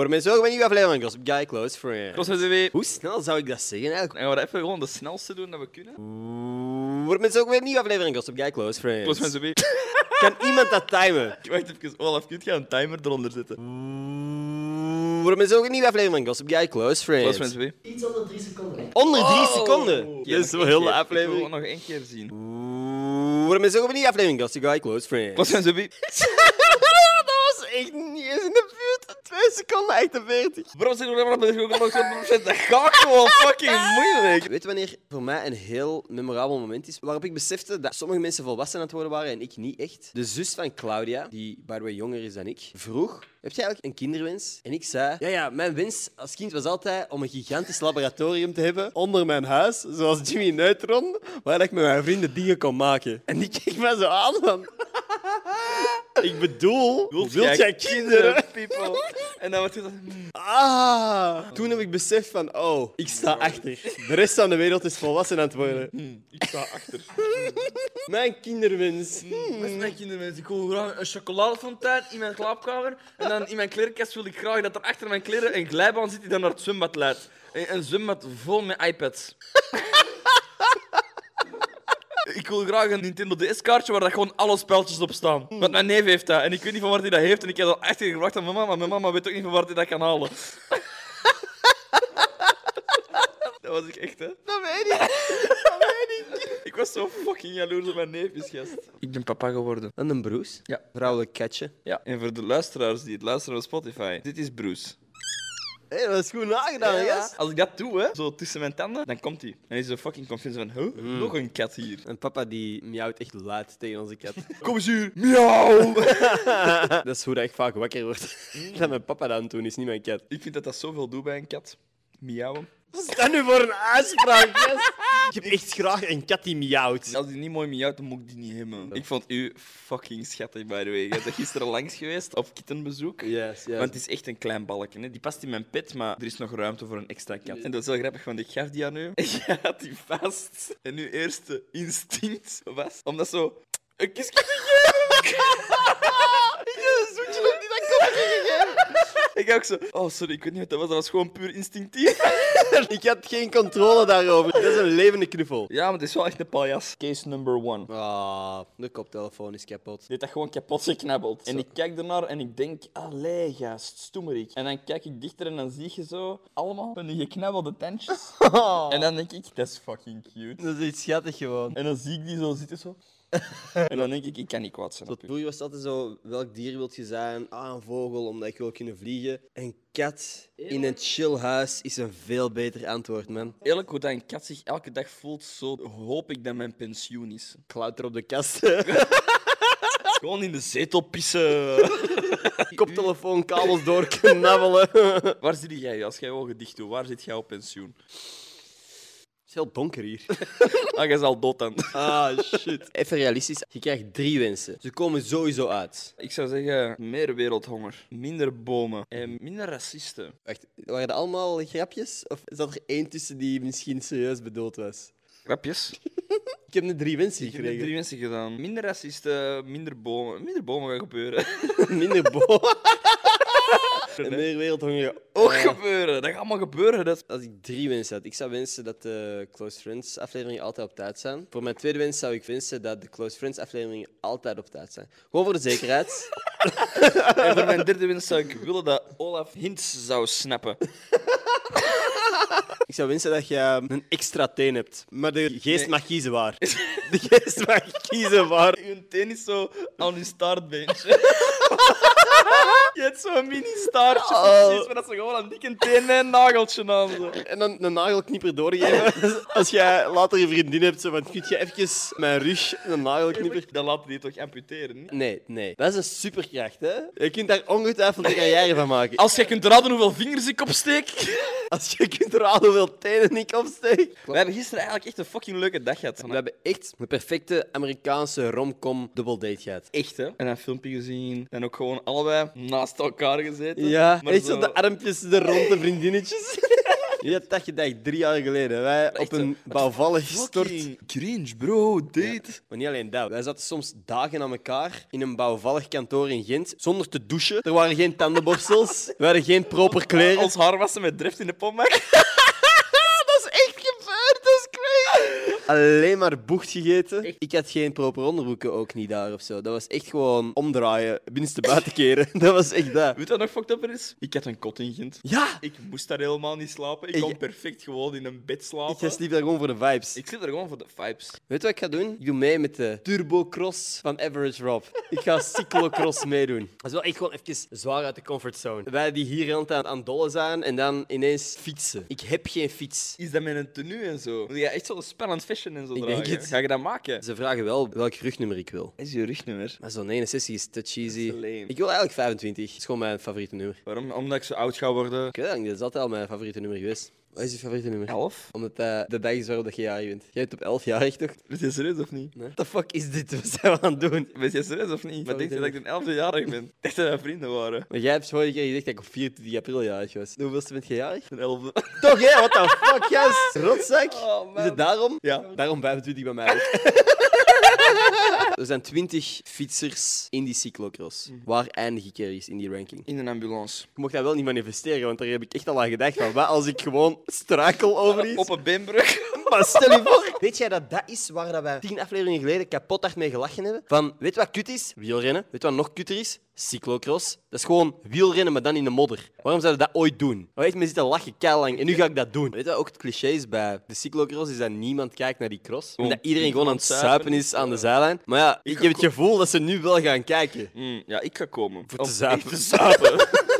Voor mensen ook bij een nieuwe aflevering van Gossip Guy Close Friends. Met weer. Hoe snel zou ik dat zeggen eigenlijk? En we gaan even gewoon de snelste doen dat we kunnen. Voor mensen ook weer een nieuwe aflevering van Gossip Guy Close Friends. Met weer. Kan iemand dat timen? Wacht even, Olaf, kun je een timer eronder zetten? Voor mensen ook een nieuwe aflevering van Gossip Guy Close Friends. Met weer. Iets onder drie seconden. Onder drie Oh! seconden. Ja, Dat is wel heel de keer. Ik wil aflevering. nog één keer zien. Voor mensen ook een nieuwe aflevering van Gossip Guy Close Friends. Met weer. dat was echt 2 seconden 48. Bro, zeg maar dat Dat gaat gewoon fucking moeilijk. Weet je wanneer voor mij een heel memorabel moment is? Waarop ik besefte dat sommige mensen volwassen aan het worden waren en ik niet echt. De zus van Claudia, die by the way jonger is dan ik, vroeg: Heb je eigenlijk een kinderwens? En ik zei: Ja, ja, mijn wens als kind was altijd om een gigantisch laboratorium te hebben onder mijn huis, zoals Jimmy Neutron, waar ik met mijn vrienden dingen kon maken. En die keek mij zo aan van. Ik bedoel, wilt, jij kinderen? People? En dan wordt het... hmm. Ah, toen heb ik beseft van, oh, ik sta achter. De rest van de wereld is volwassen aan het worden. Ik sta achter. Mijn kinderwens. Met mijn kinderen, ik wil graag een chocoladefontein in mijn slaapkamer. En dan in mijn klerenkast wil ik graag dat er achter mijn kleren een glijbaan zit die dan naar het zwembad leidt. Een zwembad vol met iPads. Ik wil graag een Nintendo DS-kaartje waar dat gewoon alle spelletjes op staan. Want mijn neef heeft dat en ik weet niet van waar hij dat heeft. En ik heb dat echt gebracht aan mijn mama, maar mijn mama weet ook niet van waar hij dat kan halen. Dat was ik echt, hè? Dat weet ik. Dat weet ik. Ik was zo fucking jaloers op mijn neefjes, gast. Ik ben papa geworden. En een Bruce. Ja. Vrouwelijk katje. Ja, en voor de luisteraars die het luisteren op Spotify, dit is Bruce. Hé, dat is goed nagedaan, gast. Als ik dat doe, hè, zo tussen mijn tanden, dan komt hij. Dan is hij zo fucking convinced van, huh? nog een kat hier. En papa die miauwt echt luid tegen onze kat. Kom eens hier, miauw! dat is hoe dat ik vaak wakker word. dat mijn papa dat aan het doen is, niet mijn kat. ik vind dat dat zoveel doet bij een kat. Miauwen. Wat is dat nu voor een uitspraak, gast? Ik heb echt graag een kat die miauwt. Als die niet mooi miauwt, dan moet ik die niet hebben. Ik vond u fucking schattig, by the way. Je bent gisteren langs geweest op kittenbezoek. Yes, yes. Want het is echt een klein balkje. Hè. Die past in mijn pet, maar er is nog ruimte voor een extra kat. En dat is wel grappig, want ik gaf die aan u. En jij had die vast. En uw eerste instinct was om dat zo een kusje te geven. ik heb een zoetje op die dat kopje gegeven. Ik ook zo... Oh, sorry, ik weet niet wat dat was. Dat was gewoon puur instinctief. ik had geen controle daarover. Dat is een levende knuffel. Ja, maar het is wel echt een paljas. Case number one. Ah, de koptelefoon is kapot. Heeft dat gewoon kapot geknabbeld. En ik kijk ernaar en ik denk, allee, gast, stoemerik. En dan kijk ik dichter en dan zie je zo allemaal van die geknabbelde tandjes. En dan denk ik, dat is fucking cute. Dat is iets schattig gewoon. En dan zie ik die zo zitten zo. En dan denk ik, ik kan niet kwaad zijn. Tot vroeger was het altijd zo, welk dier wilt je zijn? Ah, een vogel, omdat ik wil kunnen vliegen. Een kat in een chill huis is een veel beter antwoord, man. Eerlijk, hoe dat een kat zich elke dag voelt, zo hoop ik dat mijn pensioen is. Klauter op de kast. Gewoon in de zetel pissen. Koptelefoon, kabels doorknabbelen. Waar zit jij als jij je ogen dicht doet? Waar zit jij op pensioen? Is heel donker hier. Ah, jij is al dood dan. Ah, shit. Even realistisch, je krijgt drie wensen. Ze komen sowieso uit. Ik zou zeggen, meer wereldhonger, minder bomen en minder racisten. Wacht, waren dat allemaal grapjes? Of zat er één tussen die misschien serieus bedoeld was? Grapjes. Ik heb net drie wensen Ik heb gekregen. drie mensen gedaan. Minder racisten, minder bomen. Minder bomen gaat gebeuren. Minder boom. En meer wereldhonger. Ook gebeuren. Dat gaat allemaal gebeuren. Dat. Als ik drie wensen had, ik zou wensen dat de Close Friends afleveringen altijd op tijd zijn. Voor mijn tweede wens zou ik wensen dat de Close Friends afleveringen altijd op tijd zijn. Gewoon voor de zekerheid. En voor mijn derde wens zou ik willen dat Olaf hints zou snappen. ik zou wensen dat je een extra teen hebt. Maar de geest Nee. mag kiezen waar. De geest mag kiezen waar. Je teen is zo aan je staartbeentje. Je hebt zo'n mini staartje Oh. precies, maar dat ze gewoon een dikke teen met een nageltje aan. Zo. En dan een nagelknipper doorgeven. Als jij later je vriendin hebt, zo van, kun je even mijn rug een nagelknipper... Dan laten die toch amputeren, niet? Nee, nee. Dat is een superkracht, hè? Je kunt daar ongetwijfeld een carrière van maken. Als jij kunt raden hoeveel vingers ik opsteek. Als je kunt raden hoeveel tenen ik opsteek. We hebben gisteren eigenlijk echt een fucking leuke dag gehad. We hebben echt de perfecte Amerikaanse romcom dubbeldate gehad. Echt, hè? En een filmpje gezien. En ook gewoon allebei naast elkaar gezeten. Ja, Maar echt zo de armpjes, de ronde vriendinnetjes. Je dacht je dacht drie jaar geleden. Wij op een bouwvallig stort. Cringe, bro. Date. Maar niet alleen dat. Wij zaten soms dagen aan elkaar in een bouwvallig kantoor in Gent zonder te douchen. Er waren geen tandenborstels. We hadden geen proper kleren. Ons haar wassen met drift in de pommer. Dat is echt gebeurd, dat is crazy. Alleen maar bocht gegeten. Ik had geen proper onderbroeken ook niet daar of zo. Dat was echt gewoon omdraaien, binnenste buiten keren. Dat was echt dat. Weet je wat nog fucked up er is? Ik had een kot in Gent. Ja! Ik moest daar helemaal niet slapen. Ik Ik- kon perfect gewoon in een bed slapen. Ik ga sliep daar gewoon voor de vibes. Ik zit er gewoon voor de vibes. Weet je wat ik ga doen? Ik doe mee met de Turbocross van Average Rob. Ik ga cyclocross meedoen. Dat is wel echt gewoon even zwaar uit de comfortzone. Wij die hier aan het aan het dollen zijn en dan ineens fietsen. Ik heb geen fiets. Is dat met een tenue en zo? Je echt zo'n spannend fashion en zo Ik dragen? denk het. Ga je dat maken? Ze vragen wel welk rugnummer ik wil. Is je rugnummer? Maar zo'n 69 is te cheesy. Dat is. Ik wil eigenlijk 25. Dat is gewoon mijn favoriete nummer. Waarom? Omdat ik zo oud ga worden. Ik weet niet, dat is altijd al mijn favoriete nummer geweest. Wat is je favoriete nummer? Elf? Omdat dat de dag is waarop dat je jarig bent. Jij bent op 11 jarig toch? Is je serieus of niet? Nee. What the fuck is dit? Wat zijn we aan het doen? Ben je serieus of niet? Wat denk je dat ik een elfde jarig ben? Ik dacht dat wij vrienden waren. Maar jij hebt vorige keer gezegd dat ik op 24 april jarig was. Hoeveelste bent je jarig? Een elfde. Toch, hè? What the fuck, gast? Rotzak. Oh. Is het daarom? Ja. Daarom 25 bij mij ook. er zijn 20 fietsers in die cyclocross. Waar eindig ik ergens in die ranking? In een ambulance. Je mocht dat wel niet manifesteren, want daar heb ik echt al aan gedacht. Van, wat als ik gewoon strakel over iets? Op een beenbrug. Maar stel je voor. Weet jij dat dat is waar dat wij tien afleveringen geleden kapot hard mee gelachen hebben? Van, weet wat kut is? Wielrennen. Weet wat nog kutter is? Cyclocross. Dat is gewoon wielrennen, maar dan in de modder. Waarom zouden we dat ooit doen? Waar echt mee zitten lachen, lang En nu ga ik dat doen. Weet je wat ook het cliché is bij de cyclocross? Is dat niemand kijkt naar die cross. En dat iedereen gewoon aan het zuipen. is aan de zijlijn. Maar ja, ik heb het gevoel dat ze nu wel gaan kijken. Mm, ja, ik ga komen. te Om zuipen. te zuipen.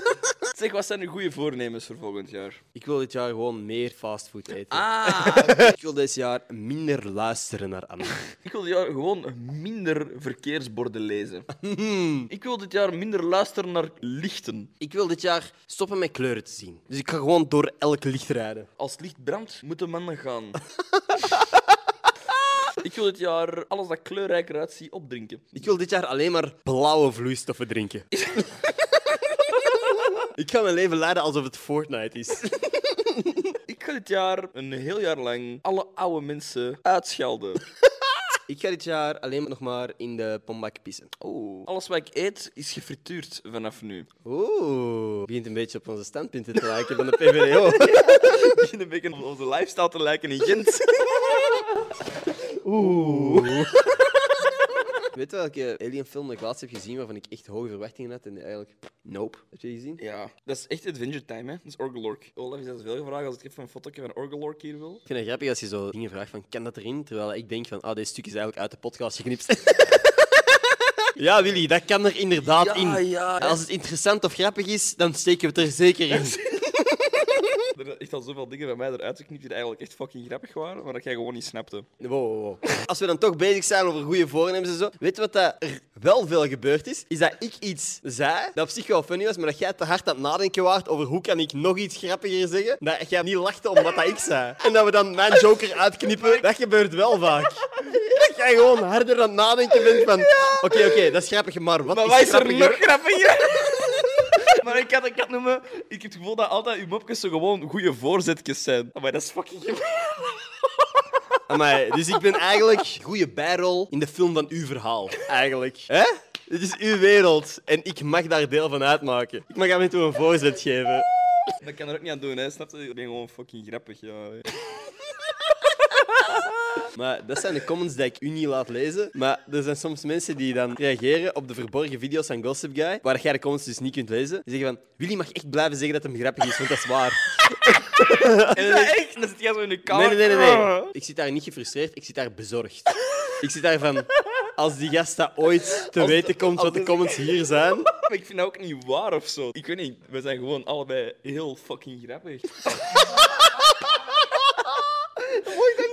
zeg, wat zijn de goede voornemens voor volgend jaar? Ik wil dit jaar gewoon meer fastfood eten. Ah! Ik wil dit jaar minder luisteren naar anderen. ik wil dit jaar gewoon minder verkeersborden lezen. ik wil dit jaar minder luisteren naar lichten. Ik wil dit jaar stoppen met kleuren te zien. Dus ik ga gewoon door elk licht rijden. Als het licht brandt, moeten mannen gaan. ik wil dit jaar alles dat kleurrijker uitziet opdrinken. Ik wil dit jaar alleen maar blauwe vloeistoffen drinken. ik ga mijn leven leiden alsof het Fortnite is. Ik ga dit jaar een heel jaar lang alle oude mensen uitschelden. Ik ga dit jaar alleen nog maar in de pombak pissen. Oh. Alles wat ik eet is gefrituurd vanaf nu. Oeh. Begint een beetje op onze standpunten te lijken van de PVDO. Het begint een beetje op onze lifestyle te lijken in Gent. Oeh. Weet je welke Alien-film ik laatst heb gezien waarvan ik echt hoge verwachtingen had en eigenlijk... Nope. Heb je die gezien? Ja, dat is echt Adventure Time, hè. Dat is Orgelork. Olaf is dat veel gevraagd als ik even een foto van Orgelork hier wil. Ik vind het grappig als je zo dingen vraagt van, kan dat erin? Terwijl ik denk van, ah, deze stuk is eigenlijk uit de podcast geknipt. ja, Willy, dat kan er inderdaad in. ja. Als het interessant of grappig is, dan steken we het er zeker in. Er zijn echt al zoveel dingen bij mij eruit geknipt die eigenlijk echt fucking grappig waren, maar dat jij gewoon niet snapte. Wow, wow, wow. Als we dan toch bezig zijn over goede voornemens en zo, weet je wat dat er wel veel gebeurd is? Is dat ik iets zei dat op zich wel funny was, maar dat jij te hard aan het nadenken waart over hoe kan ik nog iets grappiger zeggen, dat jij niet lachte om wat dat ik zei. En dat we dan mijn joker uitknippen, dat gebeurt wel vaak. Dat jij gewoon harder aan het nadenken bent van, oké, oké, dat is grappig, maar wat Maar is wat is er nog grappiger? maar ik had, ik had noemen, ik heb het gevoel dat altijd uw mopjes zo gewoon goede voorzetjes zijn. Maar dat is fucking Amai, dus ik ben eigenlijk goede bijrol in de film van uw verhaal. Eigenlijk. Hè? Dit is uw wereld en ik mag daar deel van uitmaken. Ik mag af en toe een voorzet geven. Dat kan er ook niet aan doen, hè. Snap je? Ik ben gewoon fucking grappig, ja. Maar dat zijn de comments die ik u niet laat lezen. Maar er zijn soms mensen die dan reageren op de verborgen video's van Gossip Guy, waar jij de comments dus niet kunt lezen. Die zeggen van, Willy mag echt blijven zeggen dat hem grappig is, want dat is waar. En dan echt? Dan zit jij zo in de kamer. nee, nee, nee, nee. Ik zit daar niet gefrustreerd, ik zit daar bezorgd. Ik zit daar van, als die gast dat ooit te weten komt wat de de- comments hier zijn... Maar ik vind dat ook niet waar of zo. Ik weet niet, we zijn gewoon allebei heel fucking grappig. Moet ik dat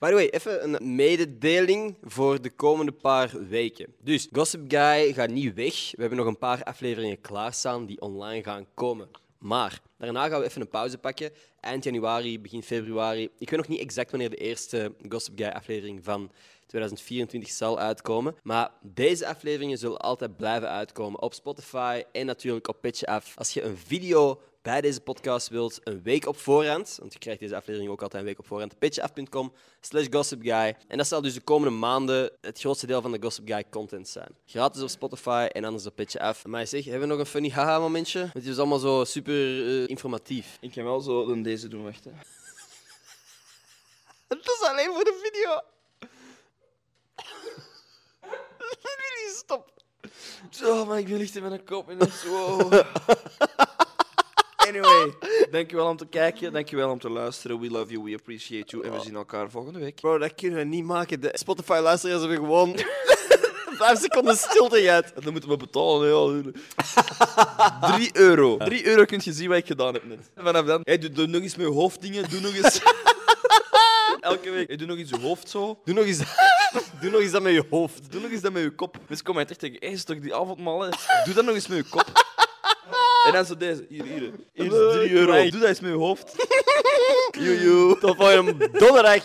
By the way, even een mededeling voor de komende paar weken. Dus, Gossip Guy gaat niet weg. We hebben nog een paar afleveringen klaarstaan die online gaan komen. Maar daarna gaan we even een pauze pakken. Eind januari, begin februari. Ik weet nog niet exact wanneer de eerste Gossip Guy aflevering van 2024 zal uitkomen. Maar deze afleveringen zullen altijd blijven uitkomen op Spotify en natuurlijk op Af. Als je een video bij deze podcast wilt, een week op voorhand, want je krijgt deze aflevering ook altijd een week op voorhand, pitchaf.com slash gossipguy. En dat zal dus de komende maanden het grootste deel van de Gossip Guy content zijn. Gratis op Spotify en anders op Pitch Af. Maar zeg, hebben we nog een funny haha momentje? Want het is allemaal zo super eh, informatief. Ik kan wel zo dan deze doen, wacht. Hè. Dat is alleen voor de video. Stop. Zo, maar ik ben licht in mijn kop en zo. Anyway, dankjewel om te kijken, dankjewel om te luisteren. We love you, we appreciate you. En we zien elkaar volgende week. Bro, dat kunnen we niet maken. De Spotify-luisteraars hebben gewoon vijf seconden stilte gehad. En dan moeten we betalen. Ja. 3 euro. 3 euro kun je zien wat ik gedaan heb net. En vanaf dan, hey, doe, doe nog eens met je hoofddingen. Doe nog eens. Elke week. Hey, doe nog eens je hoofd zo. Doe nog eens, doe nog eens dat met je hoofd. Doe nog eens dat met je kop. Mensen komen mij echt tegen, hey, is toch die avondmaal? hè? Doe dat nog eens met je kop. En dan zo deze. Hier, hier. Hier is 3 euro. Doe dat eens met je hoofd. Joejoe. Tot volgende donderdag.